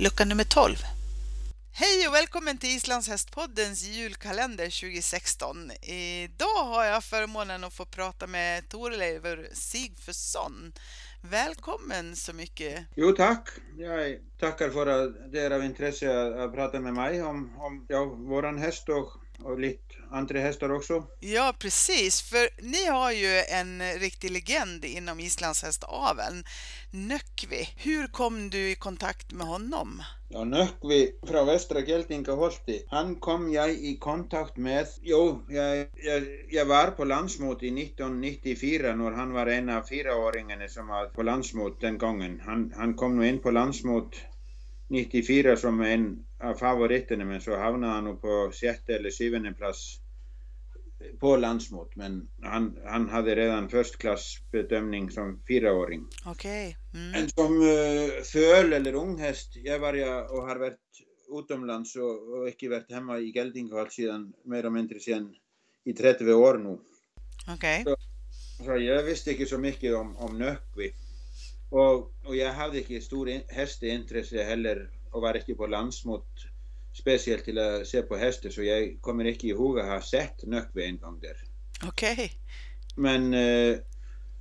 lucka nummer 12. Hej och välkommen till Islandshästpoddens julkalender 2016. Idag har jag förmånen att få prata med Torleifur Sigfusson. Välkommen så mycket. Jo tack. Jag tackar för att det är av intresse att prata med mig om, om ja, våran häst och och lite andra hästar också. Ja, precis. För ni har ju en riktig legend inom islandshästaveln, Nöckvi. Hur kom du i kontakt med honom? Ja, Nöckvi från Västra Geltingaholti, han kom jag i kontakt med, jo, jag, jag, jag var på landsmot i 1994 när han var en av fyraåringarna som var på landsmot den gången. Han, han kom nog in på landsmot 94 som en av favoriterna men så hamnade han nog på sjätte eller syvende plats på landsmot men han, han hade redan förstklassbedömning som fyraåring. Okej. Okay. Mm. En som uh, föl eller unghäst, jag var jag och har varit utomlands och, och inte varit hemma i Geldingahall sedan mer eller mindre sedan i 30 år nu. Okej. Okay. Så, så, jag visste inte så mycket om, om Nökvi. Och, och jag hade inte stor hästintresse heller och var inte på landsmot speciellt till att se på hästar så jag kommer inte ihåg att ha sett Nökve en gång där. Okej. Okay. Men, eh,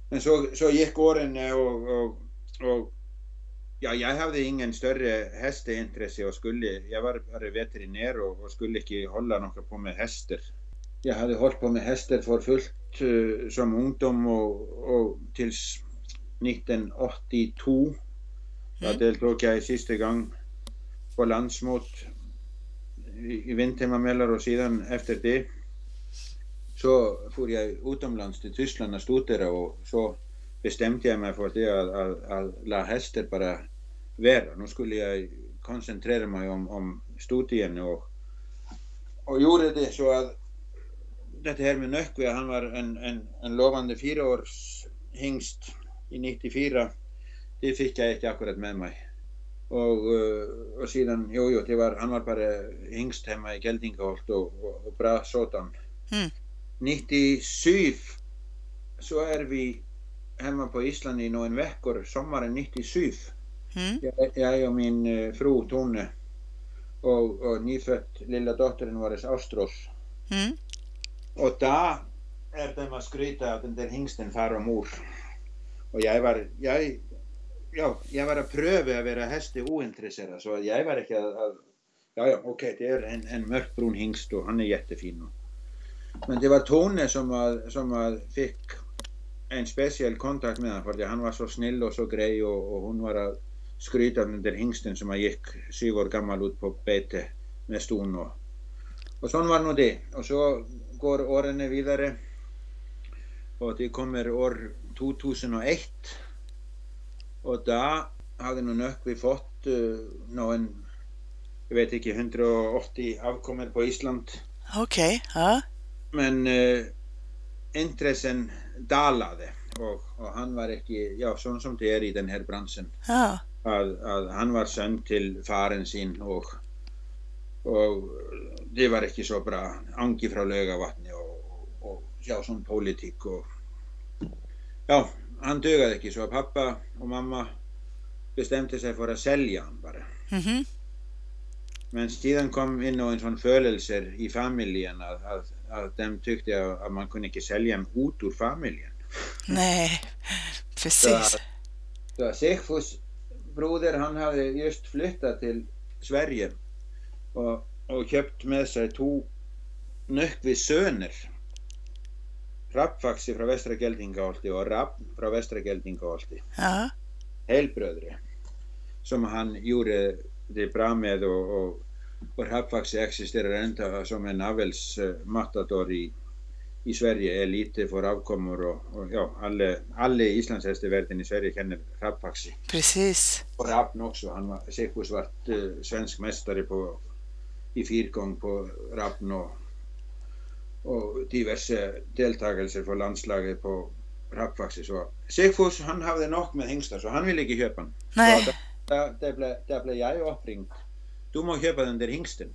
men så, så gick åren och, och, och ja, jag hade ingen större hästintresse och skulle, jag var bara veterinär och, och skulle inte hålla något på med hästar. Jag hade hållit på med hästar för fullt uh, som ungdom och tills 1982. Mm. Då deltog jag sista gång på landsmot i Vindheimamelar och sedan efter det så for jag utomlands till Tyskland och studera och så bestämde jag mig för det att, att, att la hästar bara vara. Nu skulle jag koncentrera mig om, om studien och, och gjorde det så att det här med Nöckvi, han var en, en, en lovande fyraårs i 94. Det fick jag inte akkurat med mig. Og, uh, og síðan, jú, jú, hann var bara yngst heima í Geldingaholt og, og, og bra sådan. Mm. 97 så är vi hemma på Island i några veckor, sommaren 97. Mm. Jag, jag och min uh, fru Tone och, och nyfött lilla dottern var Ástrós. Mm. Och då är det att skryta att den där hingsten far och mor. Och jag var, jag já, ég var að pröfu að vera hesti ointressera så jag var ekki að, að já, já, ok, det är en, en mörkbrun hingst och han är jättefin. Men det var Tone som, var, som var, fick en speciell kontakt med honom för han var så snäll och så grej och, och hon var att skryta den där hingsten som gick sju år gammal ut på bete med ston och, och sån var nog det. Och så går åren vidare och det kommer år 2001 og da hafði nú Nökkvi fått uh, ná en, ég veit ekki, 180 afkommer på Ísland. Ok. Men uh, intressen dalaði og, og hann var ekki, já, svona som det er í den her bransen. Ja. Að, að hann var sönd til faren sín og, og det var ekki svo bra angi frá lögavatni og, og já, svona pólitík og já, han dögade inte så pappa och mamma bestämde sig för att sälja han bara. Mm -hmm. Men sedan kom in en sån födelser i familjen att, att, att de tyckte att man kunde inte sälja en ut ur familjen. Nej, precis. Så, Sigfus broder han hade just flyttat till Sverige och, och köpt med sig två Nöckvis söner Rappfaxi frá vestra Geldingaholti og Rapp frá vestra Geldingaholti ja. helbröðri som han gjorde det bra med och, och, och Rappfaxi existerar ända som en avelsmatador i, i Sverige, är lite för avkommor och, och ja, alla, alla islandshästivärlden i Sverige känner Rappfaxi. Precis. Och Rappn också, han var säkert vart uh, svensk mästare på, i fyrgång på Rappn och og diverse deltakelser for landslaget på rappvaxi. Så Sigfús han hafði nokk með hengsta så han ville ekki köpa hann. Där, ble, jag uppringd. Du må köpa den där hingsten.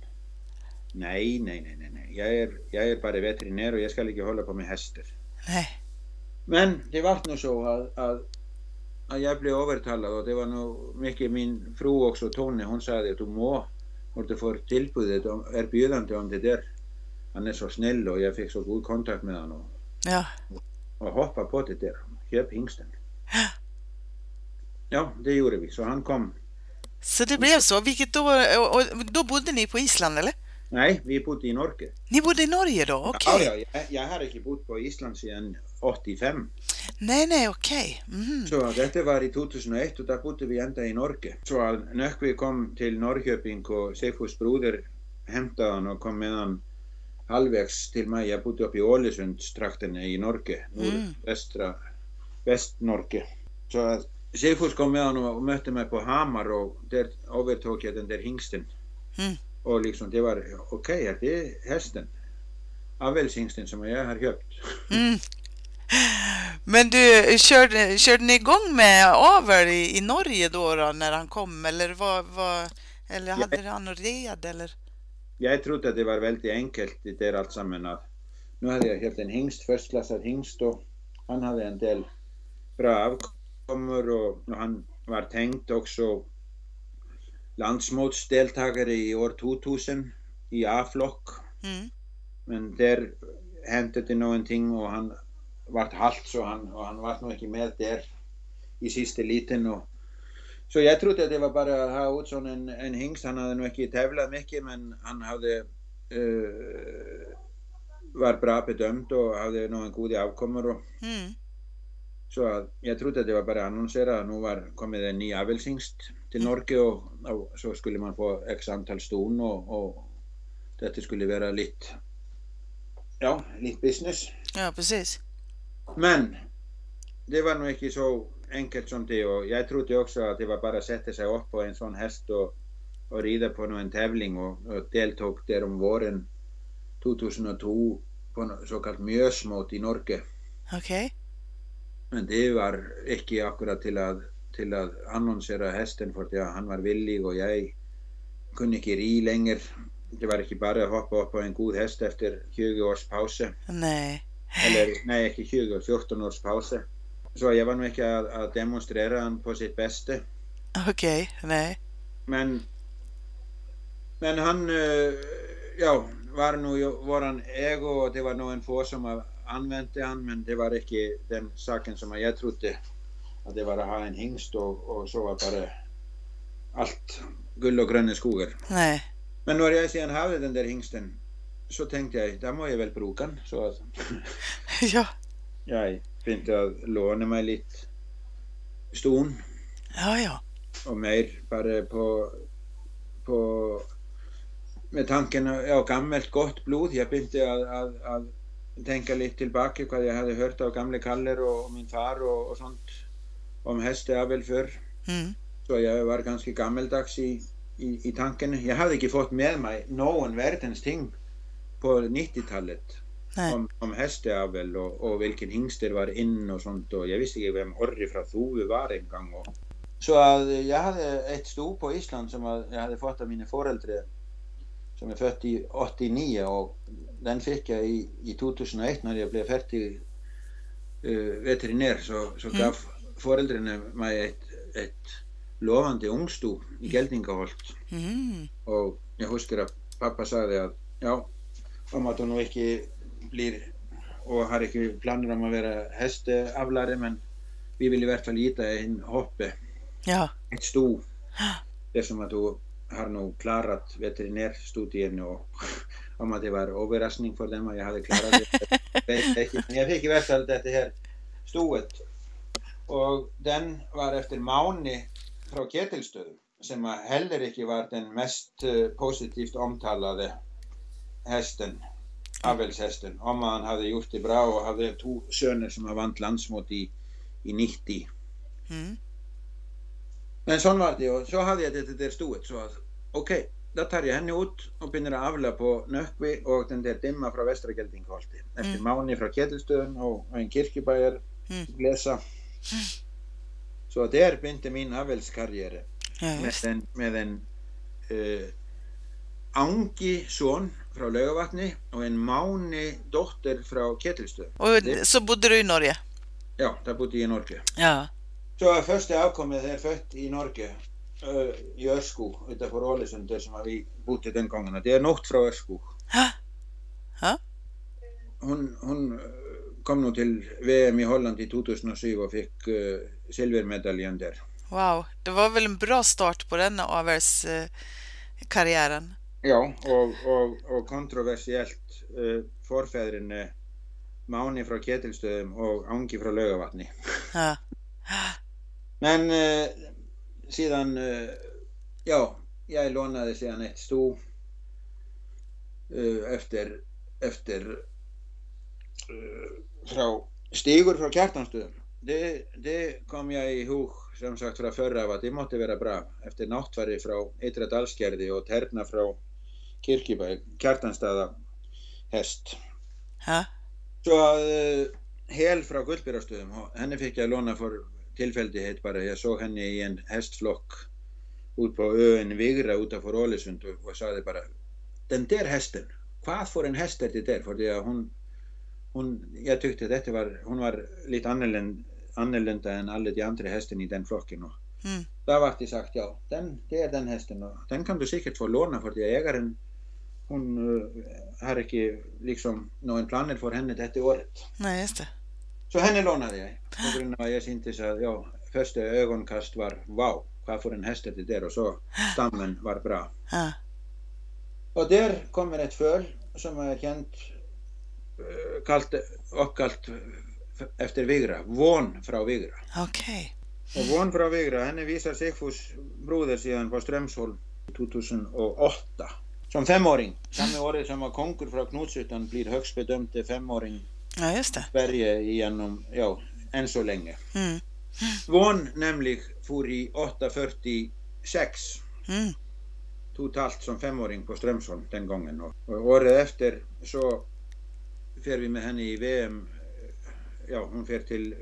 Nej, nej, nej, nej, nej. Jag är, jag är bara veterinär och jag ska inte hålla på med hästar. Nej. Men det var nog så att, att att jag blev övertalad och det var nog mycket min fru också, Tony, hon sa att du må, och du får tillbudet, om- erbjudande om det där. Han är så snäll och jag fick så god kontakt med honom och, Ja. och hoppa på det där. Köp hingsten. Ja, det gjorde vi. Så han kom. Så det blev så. Vilket då, och, då bodde ni på Island eller? Nej, vi bodde i Norge. Ni bodde i Norge då? Okej. Ja, ja, jag, jag har inte bott på Island sedan 85. Nej, nej, okej. Mhm. Så detta var i 2001 och då bodde vi ända i Norge. Så när vi kom till Norrköping och Seifus broder hämtade han och kom med han halvvägs till mig. Jag bodde uppe i Ålesundstrakten i Norge, nordvästra Västnorge. Så att Seifus kom med han och mötte mig på Hamar och där övertog jag den där hingsten. Mm. Och liksom det var okej, det är hästen. Avelshingsten som jag har köpt. Mm. Men du, körde, körde ni igång med avel i, i Norge då, då när han kom? Eller, vad, vad, eller hade han något red? Eller? Jag trodde att det var väldigt enkelt det där allt samman. att Nu hade jag köpt en hingst, förstklassad hingst och han hade en del bra avkommor och, och han var tänkt också landsmotsdeltagare i år 2000 i A-flock. Mm. Men där hände det någonting och han vart halt så han, och han var nog inte med där i sista liten. Och, så jag trodde att det var bara att ha ut sån en, en hingst. Han hade nog inte tävlat mycket men han hade eh, var bra bedömd och hade nog en god avkommor. Och, Mm. så att jag trodde att det var bara att annonsera. Nu var kommit en ny avelshingst till Norge och, och så skulle man få x antal ston och, och detta skulle vara lite, ja, lite business. Ja, precis. Men det var nog inte så enkelt som det och jag trodde också att det var bara att sätta sig upp på en sån häst och, och rida på någon tävling och, och deltog där om våren 2002 på så kallat mjösmått i Norge. Okej. Men det var inte akkurat till att, till att annonsera hästen för att han var villig och jag kunde inte ri längre. Det var inte bara att hoppa upp på en god häst efter 20 års paus. Nej. Eller nej, inte 20 år, 14 års paus. Så jag var nog inte att, att demonstrera han på sitt bästa. Okej, nej. Men, men han, eh, ja, var nog ju våran ägo och det var nog en få som har använt det han, men det var inte den saken som jag trodde att det var att ha en hingst och, och så var bara allt guld och gröna skogar. Nej. Men när jag sedan hade den där hingsten så tänkte jag, då må jag väl bruka den. Så att Ja. jag tänkte att låna mig lite ston Ja, ja. och mer bara på, på med tanken, ja, gammalt gott blod. Jag började att, att, att tänka lite tillbaka vad jag hade hört av gamla Kaller och, och min far och, och sånt om hästavel förr. Mm. Så jag var ganska gammeldags i, i, i tanken. Jag hade inte fått med mig någon världens ting på 90-talet Nej. Om, om hästavel och, och vilken hingst det var in och sånt och jag visste inte vem Orri från Thove var en gång. Och. Så att jag hade ett sto på Island som jag hade fått av mina föräldrar som är född i 89 och den fick jag i, i 2001 när jag blev färdig uh, veterinär så, så Mm. gav föräldrarna mig ett, ett lovande ungsto i Geldingaholt Mm. och jag huskar att pappa sa det att ja, om att hon inte blir och har inte planer om att vara hästavlare men vi vill i hvert fall ge dig en hoppe, Ja. Det är som att du har nog klarat veterinärstudien och om att det var överraskning för dem att jag hade klarat. Men jag fick i hvert fall det här stoet. Och den var efter Mauni från Ketilstöð som har heller inte varit den mest eh, positivt omtalade hästen, avelshästen. Om han hade gjort det bra och hade två söner som har vant landsmått i, i 90. Mm. Men sån var det och så hade jag det där stoet så att okej, då tar jag henne ut och börjar avla på Nökvi och den där dimma från Västra Geldingholti. Efter Mm. Mauni från Ketilstöðun och en kirkebæjar Mm. glesa. Så där började min avelskarriär Ja, med just. en, med en uh, Angi son från Laugavatni och en Mauni dotter från Ketilstöðun. Och så bodde du i Norge? Ja, där bodde jag i Norge. Ja. Så første avkommet er født i Norge, uh, i Ørskog, utenfor Ålesund, der som vi bodde den. Og Det er Nokt fra Ørskog. Hæ? Hæ? Hun øh, kom nå til VM i Holland i 2007 og fikk uh, silvermedaljen der. Wow, det var väl en bra start på den avelskarriären? Ja, og, og, og kontroversielt uh, forfedrene Máni frá Ketilstöðum og Angi frá Laugavatni. Men uh, síðan, uh, já, ég lånaði síðan eitt stú uh, eftir, eftir uh, frá Stígur frá Kjartanstöðum. Det kom jag ihåg som sagt fra förra av att det måtte vera bra eftir náttfæri frá Ytra Dalsgerði og Terna frá Kirkjubæ, Kjartanstaða hest. Ja. Så að uh, Hel frá Gullbyrjastöðum, henni fikk ég að låna for tilfældighet bara. Jag såg henne i en hästflock út på ön Vigra utanför Ålesund och, och sa bara den där hästen, hvað får en häst är det där? För det hon, hon, jag tyckte detta var, hon var lite annorlunda, annorlunda än alla de andra hästen i den flocken. Och Mm. där var det sagt, ja, den, det är den hästen och den kan du säkert få låna för det ägaren hon uh, har inte liksom någon planer för henne detta året. Nej, just det. Så henne lånade jag på grund av att jag syntes att ja, första ögonkast var wow, vad får en häst det där och så stammen var bra. Ja. Och där kommer ett föl som är känt uh, kallt, uppkallt efter Vigra, Von från Vigra. Okej. Och Von från Vigra, henne visar Sigfús broder síðan på Strömsholm 2008 som femåring. Samma året som var konkur frá Knutsutan blir högst bedömde femåring Ja. Sverige igenom, ja, än så länge. Mm. Von nämligen for i 8.46 Mm. totalt som femåring på Strömsholm den gången. Och, och året efter så fer vi med henne i VM. Ja, hon fer till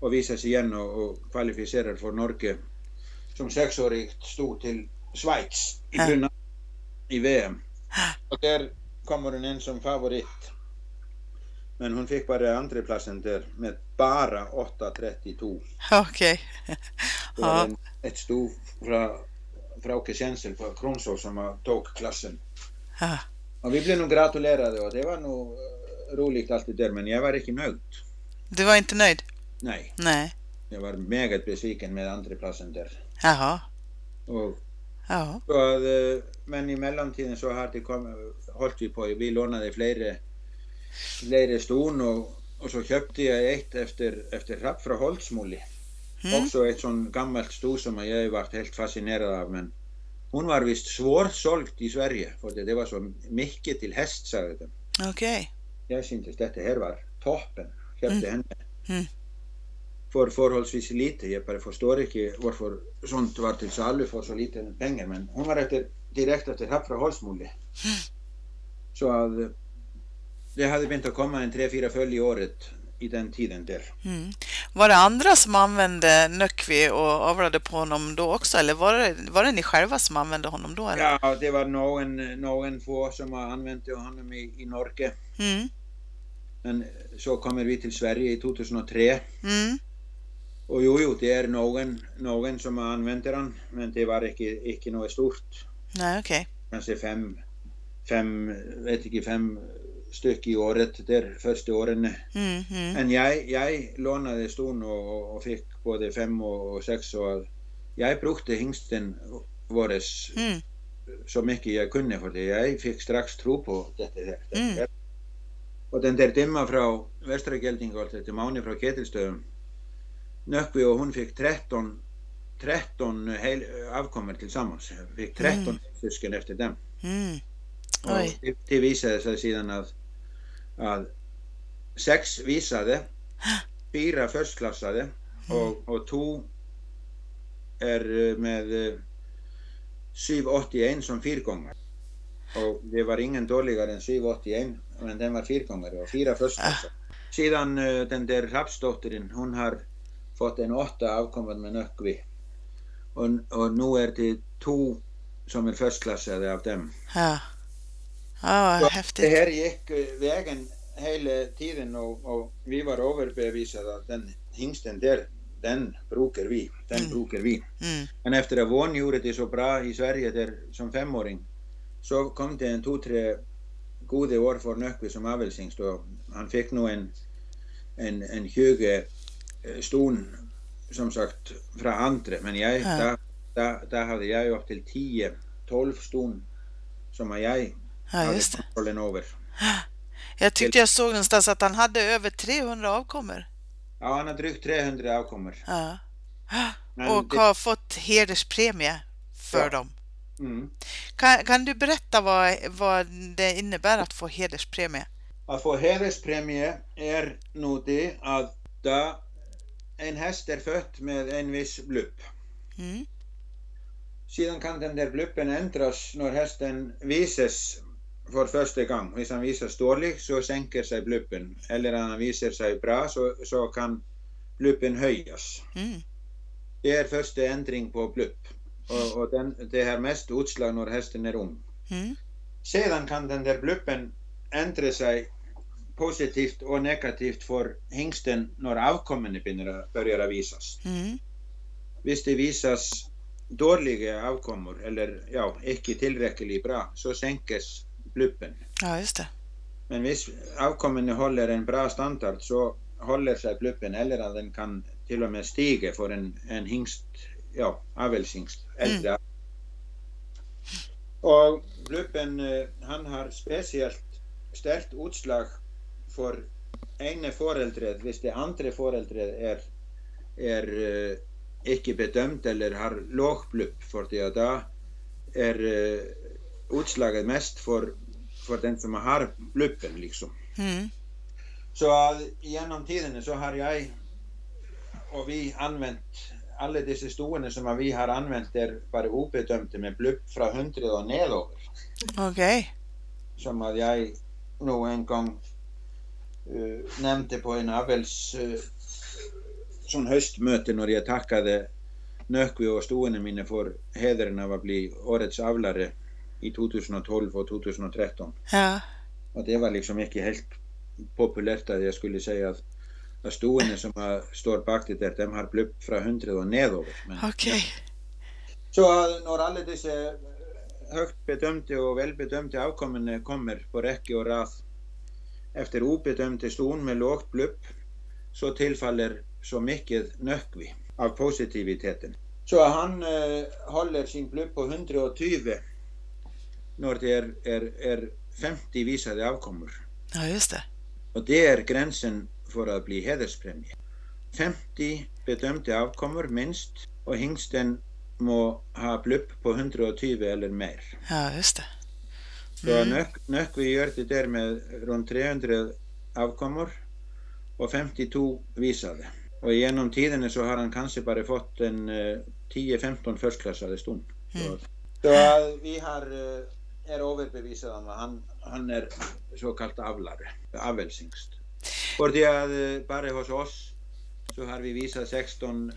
och visas igen och, och kvalificerar för Norge som stod till Schweiz i Ja. Brunna i VM. Och där kommer hon in som favorit. Men hon fick bara andra platsen där med bara 8.32. Okej. Det var Ja. en, ett stort fra, Frauke Kjensel på Kronsås som tog klassen. Ja. Och vi blev nog gratulerade och det var nog eh, roligt allt det där men jag var inte nöjd. Du var inte nöjd? Nej, Nej. jag var meget besviken med andra platsen där. Jaha. Och, Så att, eh, men i mellantiden så har det kommit, hållit vi på, vi lånade flera, flera ston och, och så köpte jag ett efter, efter Rapp från Holtsmuli. Mm. Också ett sånt gammalt sto som jag varit helt fascinerad av men hon var visst svårsålt i Sverige för det, det var så mycket till häst sagde de. Okej. Jag syntes detta här var toppen. Köpte Mm. henne. Mm. För förhållsvis lite. Jag bara förstår inte varför sånt var till salu för så lite pengar. Men hon var direkt efter Happra Holsmuli. Så att eh, det hade begynt att komma en tre, fyra följ i året i den tiden där. Mm. Var det andra som använde Nökvi och avlade på honom då också? Eller var det, var det ni själva som använde honom då? Eller? Ja, det var någon, någon få som använt honom i, i Norge. Mm. Men så kommer vi till Sverige i 2003. Mm. Och jo, jo, det är någon, någon som använt den. Men det var inte, inte något stort. Nej, okej. kanske fem, fem, vet inte, fem stycken i året där första åren. Mm. Mm. Men jag, jag lånade ston och, och fick både fem och, och sex och jag brukade hingsten våres Mm. så mycket jag kunde för det. Jag fick strax tro på detta här. Mm. Och den där dimma från Västra Geldingholt till Máni från Ketilstöðum Nökkvi och hon fick 13 13 heil, avkommor tillsammans. Fick 13 Mm. syskon efter dem. Mm. Och Oj. det, det visade sig sedan att, att sex visade, fyra förstklassade och, och två är eh, eh, 781 som fyrgångare. Och det var ingen dåligare än 781 men den var fyrgångare och fyra förstklassare. Sedan eh, den där Rapsdottern, hon har fått en åtta avkommande med Nökkvi. Och, och nu är det två som är förstklassade av dem. Ja. Ja, vad Det häftigt. här gick vägen hela tiden och, och vi var överbevisade att den hingsten där den bruker vi. Den Mm. bruker vi. Mm. Men efter att Von gjorde det så bra i Sverige där som femåring så kom det en två, tre goda år för Nöckvi som avelshingst och han fick nog en, en, en 20 eh, ston som sagt från andra men jag, Ja. där, där, där hade jag ju upp till 10, 12 ston som jag Ja, hade kontrollen över. Jag tyckte jag såg någonstans att han hade över 300 avkommor. Ja, han har drygt 300 avkommor. Ja. Och det- har fått hederspremie för Ja. dem. Mm. Kan, kan du berätta vad, vad det innebär att få hederspremie? Att få hederspremie är nog det att da en häst är född med en viss blupp. Mm. Sedan kan den där bluppen ändras när hästen visas för första gången. Om han visas dålig så sänker sig bluppen. Eller om han visar sig bra så, så kan bluppen höjas. Mm. Det är första ändring på blupp. Och, och den, det har mest utslag när hästen är ung. Mm. Sedan kan den där bluppen ändra sig positivt och negativt för hingsten när avkommorna börjar- börjar visas. Mm. Hvis det visas dåliga avkommor eller ja, icke tillräckligt bra så sänkes bluppen. Ja, just det. Men hvis avkommorna håller en bra standard så håller sig bluppen eller att den kan till och med stiga för en, en hingst, ja, avelshingst, äldre. Och bluppen, eh, han har speciellt stärkt utslag för ene föräldret, hvis det andra föräldret är, är eh, icke bedömt eller har låg för det då är eh, utslaget mest för, för den som har bluppen liksom. Mm. Så att genom tiden så har jag och vi använt alla dessa stolarna som vi har använt är bara obedömda med blupp från 100 och nedover. Okej. Som att jag nog en gång uh, nämnde på en avels uh, sån höstmöte när jag tackade Nökvi och stolarna mina för hedern av att bli årets avlare i 2012 och 2013. Ja. Och det var liksom inte helt populärt att jag skulle säga att, att stolarna som har, står bak det där, de har blupp från 100 och nedover. Men, Okej. Så när alla dessa högt bedömda och välbedömda avkommorna kommer på räcke och rad efter obedömda ston med lågt blupp så tillfaller så mycket nökvi av positiviteten. Så han eh, håller sin blupp på 120 när det är, är, är 50 visade avkommor. Ja, just det. Och det är gränsen för att bli hederspremie. 50 bedömda avkommor minst och hingsten må ha blupp på 120 eller mer. Ja, just det. Så Mm. Nök, Nökvi gör det där med runt 300 avkommor och 52 visade. Och genom tiderna så har han kanske bara fått en eh, 10-15 förstklassade ston. Så, Mm. så eh, vi har, eh, är överbevisade om att han, han är så kallat avlare, avelsingst. För det att eh, bara hos oss så har vi visat 16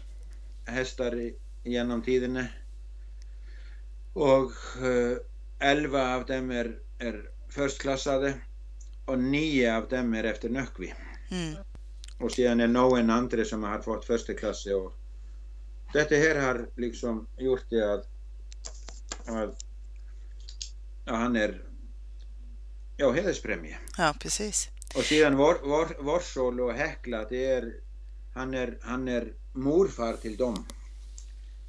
hästar i- genom tiderna. Och eh, 11 av dem är, är förstklassade och 9 av dem är efter Nökvi. Mm. Och sedan är någon andra som har fått första klass och detta här har liksom gjort det att, att ja, han är ja, hederspremie. Ja, precis. Och sedan vår, vår, Vorsol och Häckla, det är, han, är, han är morfar till dem.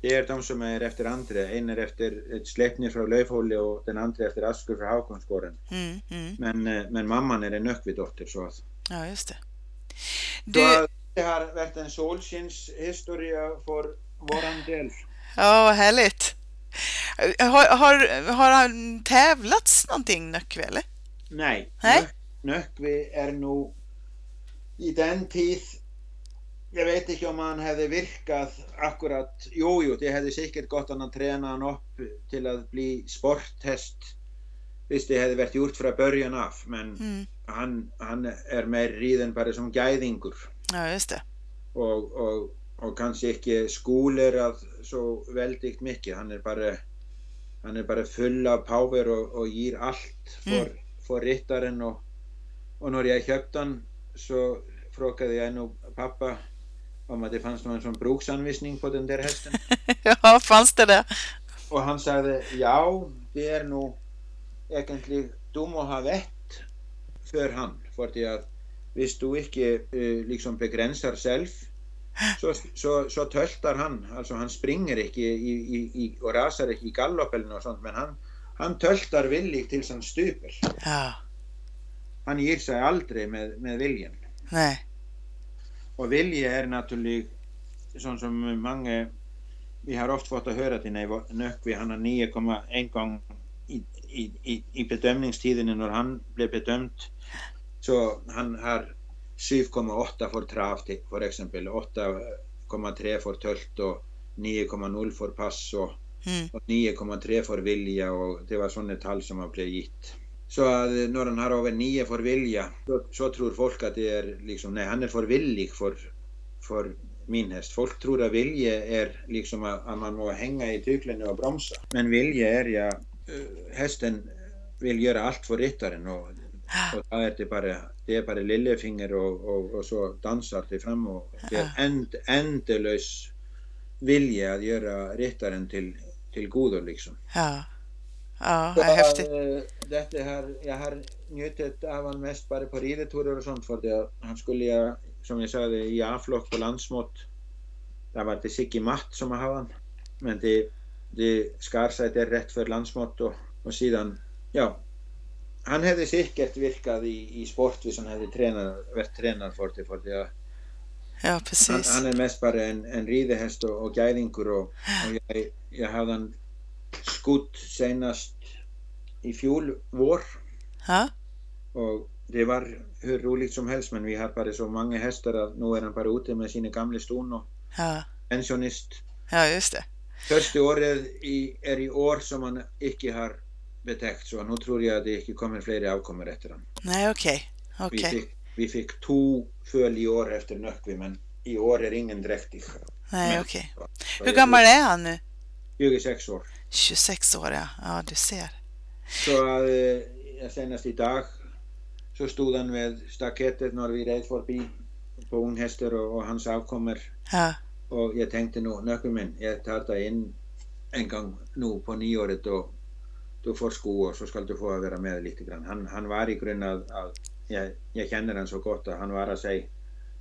Det är de som är efter andra. En är efter ett släkting från Löfhålle och den andra efter Askur från Haukonsgården. Mm, mm. Men, eh, men mamman är en Nöckvidotter så att Ja, just det. Så Du, att det har varit en solskenshistoria för våran del. ja, vad härligt. Har, har, har han tävlats någonting, Nöckvi, eller? Nej, Nej. Nö- Nöckvi är nog i den tid jag vet inte om han hade virkat akkurat, jo jo, det hade säkert gått han att träna han upp till att bli sporthäst. Visst, det hade varit gjort från början av, men Mm. han, han är mer riden bara som guidingur. Ja, just det. och, och, och kanske inte skolerar så väldigt mycket. Han är bara, han är bara full av power och, och ger allt för, för ryttaren. Och, och när jag köpte han så frågade jag nog pappa om att det fanns någon sån bruksanvisning på den där hästen. Ja, fanns det det? Och han sagde, ja, det är nog egentligen, du må ha vett för han, för att hvis du ikke uh, liksom begränsar själv så, så, så töltar han, alltså han springer ikke i, i, i, og rasar ekki í gallop eller något sånt, men han, han töltar villig tills han stupar. Ja. Han ger sig aldrig med, med viljen. Nej. Och vilje är naturligt, sånt som många, vi har ofta fått att höra till när Nökvi, han har 9,1 gång i, i, i, bedömningstiden när han blev bedömd, så han har 7,8 for trav til, for eksempel. 8,3 for tølt og 9,0 for pass og, Mm. og 9,3 for vilja og det var sånne tall som ble gitt. Så att när han har över 9 för vilja så, så tror folk att det är liksom, nej han är för villig för, för min häst. Folk tror att vilje är liksom att, att man må hänga i tyglen och bromsa. Men vilje är ja, eh, hästen vill göra allt för ryttaren och, och då är det bara, bara lillefinger och, och, och så dansar det fram och det är end, endelös vilja att göra ryttaren till, till godo liksom. Ja. Ja, Så, häftigt. eh, Dette her, jeg har njutit av han mest bare på rideturer og sånt, for det, han skulle, ja, som jeg sa, i A-flokk på landsmått. Da var det Siggy Matt som hadde han, men det, det skar seg der rett før landsmått, og, og siden, ja, han hefði sikkert virkað í, í sport hvis han hefði trenar, vært trenar for det, for det, Ja, han, precis. han er mest bare en, en ridehest og, og gæðingur og, og ég, ég hafði hann skutt senast i fjol vår Ja. och det var hur roligt som helst men vi har bara så många hästar att nu är han bara ute med sina gamla ston och Ja. pensionist. Ja, just det. Första året i, är i år som han inte har betäckt så nu tror jag att det inte kommer fler avkommor efter honom. Nej, okej. Vi, Okej. fick, vi fick två föl i år efter Nöckvi men i år är ingen dräktig. Nej, okej. Så Hur gammal är han nu? 26 år. 26 år, ja. Ja, du ser. Så eh, senast idag så stod han med staketet när vi red förbi på unghästar och, och hans avkommer Ja. och jag tänkte nog, nökkuminn, jag tar det in en gång nu på nyåret och du får sko och så ska du få vara med lite grann. Han, han var i grund av, av jag, jag känner han så gott att han var att säga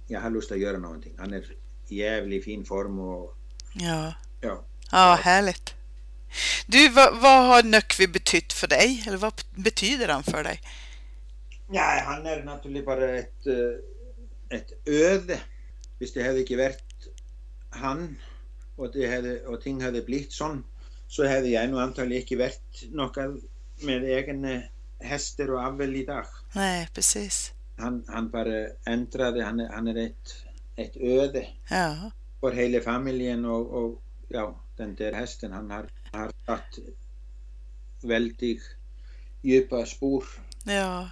jag har lust att göra någonting. Han är i jävligt fin form och Ja. ja, Ja, härligt. Du, vad, vad har Nöckvi betytt för dig? Eller vad betyder han för dig? Ja, han är naturligtvis bara ett, eh, ett öde. Hvis det hade inte varit han och, det hade, och ting hade blivit sån så hade jag nog antagligen inte varit något med egen hästar och avel idag. Nej, precis. Han, han bara ändrade, han han är ett, ett öde Ja. för hela familjen och, och ja, den där hästen han har, har satt väldigt djupa spår Ja.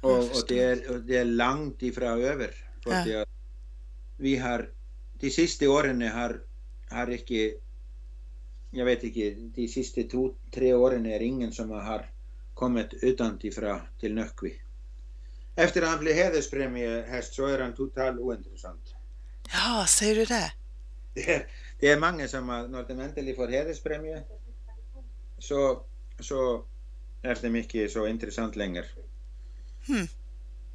Och, Jag och, förstår. det är, och det är långt ifrån över. För Ja. det att vi har, de sista åren har, har inte, jag vet inte, de sista två, tre åren är ingen som har kommit utantifrån till Nöckvi. Efter att han blev hederspremiehäst så är han totalt ointressant. Ja, säger du det? Det är många som har, när de äntligen får hederspremie så, så är det mycket så intressant längre. Hmm.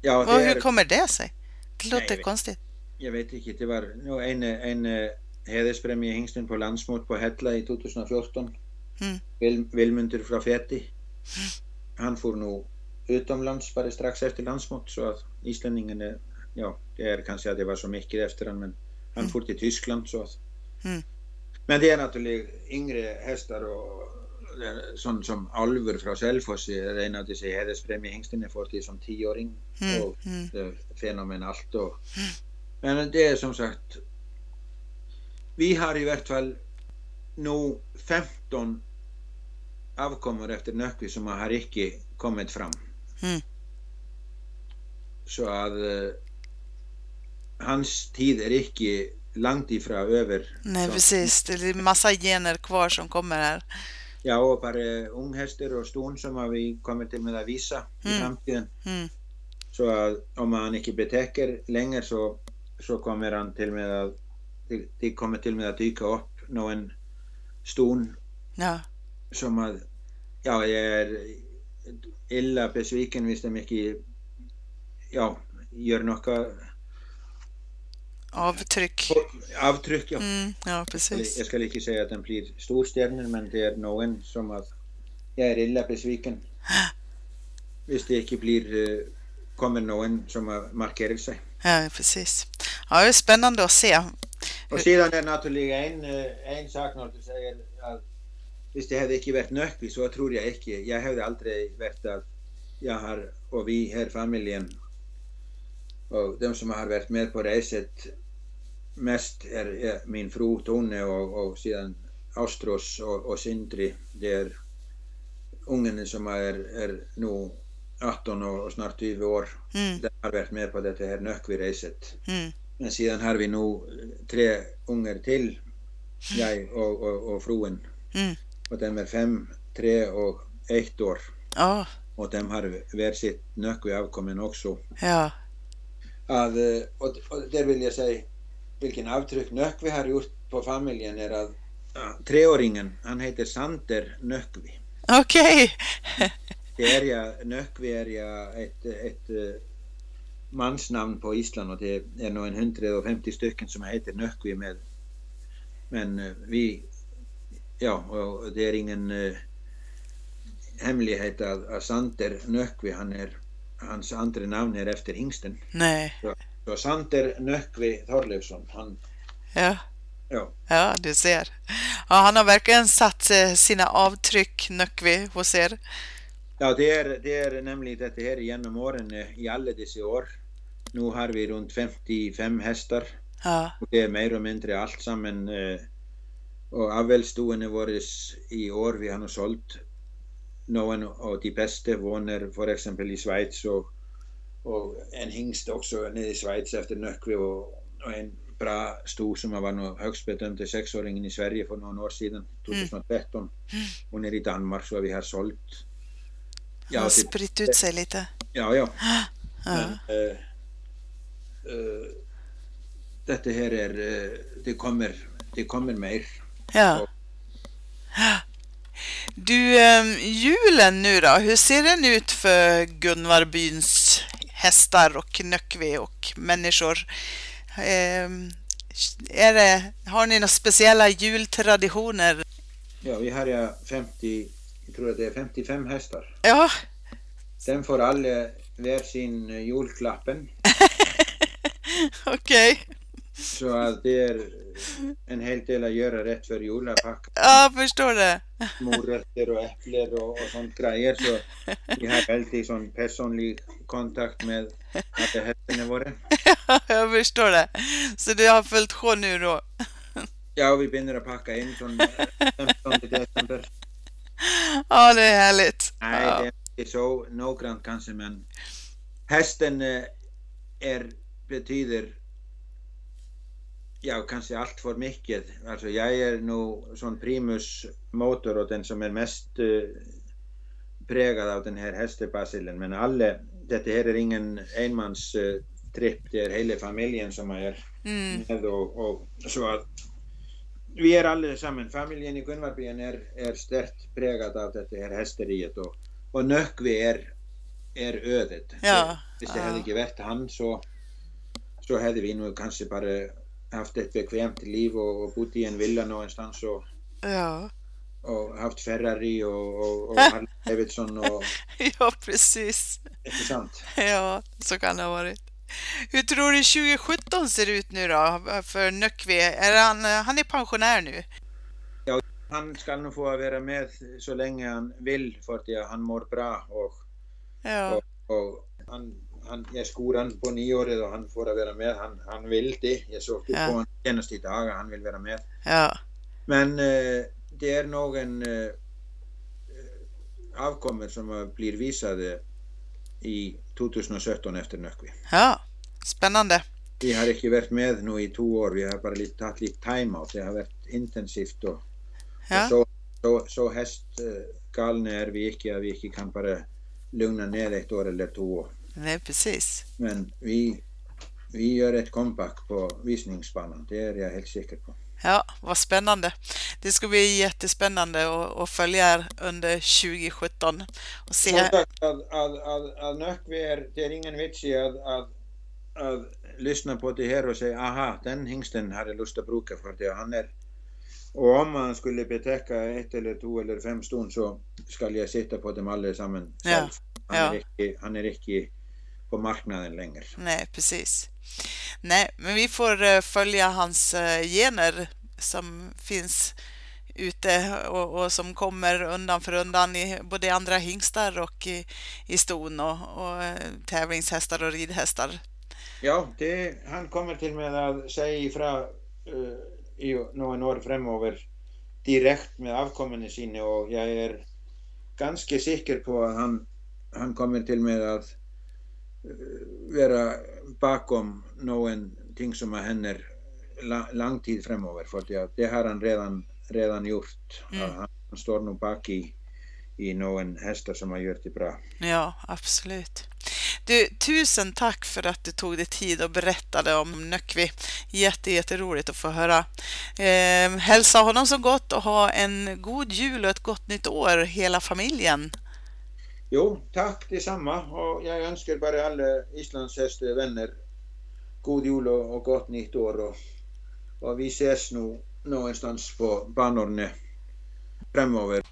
Det är, hur kommer det sig? Det låter vet. konstigt. Jag vet inte, det var nog en, en eh, hederspremie i hingsten på landsmot på Hella i 2014. Mm. Vil, Vilmundur från Feti. Han får nog utomlands bara strax efter landsmot så att islänningen är, ja, det är kanske att det var så mycket efter han men han Mm. får till Tyskland så att. Mm. Men det är naturligtvis yngre hästar och det är sånt som Alver från Selfoss är en av dessa hederspremie hingsten får till som tioåring. Mm. Och Mm. fenomenalt. Och, men det är som sagt, vi har i vart fall nu 15 avkommor efter Nöckvi som har icke kommit fram. Mm. Så att eh, hans tid är icke långt ifrån över. Nej, Så- precis. Det är massa gener kvar som kommer här. Ja, och bara unghästar och ston som har vi kommit till med att visa i Mm. framtiden. Mm. Så att om han inte betäcker längre så, så kommer han till med att det, kommer till med att dyka upp någon stund Ja. som att ja, jag är illa besviken hvis de inte ja, gör något Avtryck. avtryck. Ja. Mm, ja, precis. Jag ska inte säga att den blir storstjärnor men det är någon som att jag är illa besviken. Hvis det inte blir, eh, kommer någon som har markerat sig. Ja, precis. Ja, det är spännande att se. Och sedan är det naturligtvis en, eh, en sak när du säger att hvis det hade inte varit Nöckvi så tror jag inte. Jag hade aldrig varit att jag har, och vi här familjen och de som har varit med på reset mest är, är min fru Tone och, och sedan Astros och, och Sindri. Det är ungen som är, är nu 18 och, och snart 20 år. Mm, De har varit med på det här Nöckvi-reset. mm, Men sedan har vi nu tre ungar till, jag och, och, och fruen. mm. Och de är fem, tre och ett år. Ja, Och de har varit sitt Nöckvi avkommen också. ja, Att, eh, och där vill jag säga vilken avtryck Nöckvi har gjort på familjen är att ja, treåringen, han heter Santer Nöckvi. okej. Ja, Nöckvi är ja ett, ett eh, mansnamn på Island och det är nog en 150 stycken som heter Nöckvi med. Men eh, vi, ja, och det är ingen eh, hemlighet att, att Santer Nöckvi, han är, hans andra namn är efter hingsten. Nej, Så Santer Nöckvi Thorleifsson, han, ja. ja, Ja, du ser. Ja, han har verkligen satt eh, sina avtryck, Nöckvi, hos er. ja det, är, det är nämligen detta här genom åren eh, i alla dessa år. Nu har vi runt 55 hästar. Ja, Och det är mer och mindre allt samman. Eh, och avelsstoene våra i år, vi har nog sålt någon av de bästa våner för exempel i Schweiz och, och en hingst också nere i Schweiz efter Nöckvi och, och en bra sto som var nog högst bedömde sexåringen i Sverige för några år sedan, 2013. Och nere i Danmark så har vi har sålt. han har det- spritt ut sig lite. Ja, ja. Ja, Men, eh, eh, detta här är, eh, det kommer, det kommer mer. ja. Du, eh, julen nu då, hur ser den ut för Gunvarbyns hästar och Nöckvi och människor? Eh, är det, har ni några speciella jultraditioner? Ja, vi har ja 50, jag tror att det är 55 hästar. Ja, Den får alla var sin eh, julklappen. okej. Så att det är en hel del att göra rätt för jul. Att packa Ja, jag förstår det. morötter och äpplen och, och sånt grejer. Så vi har alltid sån personlig kontakt med alla hästarna våra. jag förstår det. Så du har följt sjå nu då? Ja, vi börjar att packa in från 15 december. Ja, det är härligt. Nej, ja. det är inte så noggrant kanske, men hästen eh, är, betyder ja, kanske allt för mycket. Alltså jag är nog sån primus motor och den som är mest eh, präglad av den här hästebacillen. Men alla, detta här är ingen enmans eh, tripp, det är hela familjen som är Mm, med och, och så att vi är allesammans, familjen i Gunnvarbyen är, är starkt präglad av det här hästeriet och, och Nöckvi är, är ödet. Ja, Så, Hvis det ja. hade inte varit han så, så hade vi nog kanske bara haft ett bekvämt liv och, och bott i en villa någonstans och, ja. och haft Ferrari och, och, och Harley Davidson och ja, precis. inte sant? Ja, så kan det ha varit. Hur tror du 2017 ser ut nu då för Nöckvi? Är han, han är pensionär nu? Han ska nog få vara med så länge han vill för att han mår bra och Ja, Och, och han, han, jag skor han på nyåret och han får vara med. Han, han vill det. Jag såg det Ja. på honom senaste dagar. Han vill vara med. ja, Men eh, det är någon eh, avkommor som blir visade i 2017 efter Nöckvi. ja. Spännande. Vi har inte varit med nu i två år. Vi har bara lite, tagit lite time-out. Det har varit intensivt och, Ja. och så, så, så hästgalna är vi inte. att Vi inte kan bara lugna ner ett år eller två. Nej, precis. Men vi vi gör ett comeback på visningsbanan, det är jag helt säker på. Ja, vad spännande. Det ska bli jättespännande att, att följa er under 2017 och se. Att, att, att, att Nökkvi är, det är ingen vits i att, att, att lyssna på det här och säga aha, den hingsten har jag lust att bruka för det. Han är, och om man skulle betäcka ett eller två eller fem stund så ska jag sitta på dem allesammans Ja. Han, ja. är inte, han är inte på marknaden längre. Nej, precis. Nej, men vi får eh, följa hans eh, gener som finns ute och, och som kommer undan för undan i både andra hingstar och i, i ston och, och eh, tävlingshästar och ridhästar. Ja, det, han kommer till med att säga ifrån uh, i några år framöver direkt med avkommande sinne och jag är ganska säker på att han, han kommer till med att uh, vara bakom någonting som händer la, lång tid framöver för det, har han redan, redan gjort. Mm. Han, står nog bak i, i någon hästar som har gjort det bra. Ja, absolut. Du, tusen tack för att du tog dig tid och berättade om Nöckvi. Jätte, jätteroligt att få höra. Eh, hälsa honom så gott och ha en god jul och ett gott nytt år, hela familjen. Jo, tack detsamma och jag önskar bara alla islandshästvänner god jul och, och gott nytt år och, och vi ses nu någonstans på banorna framöver.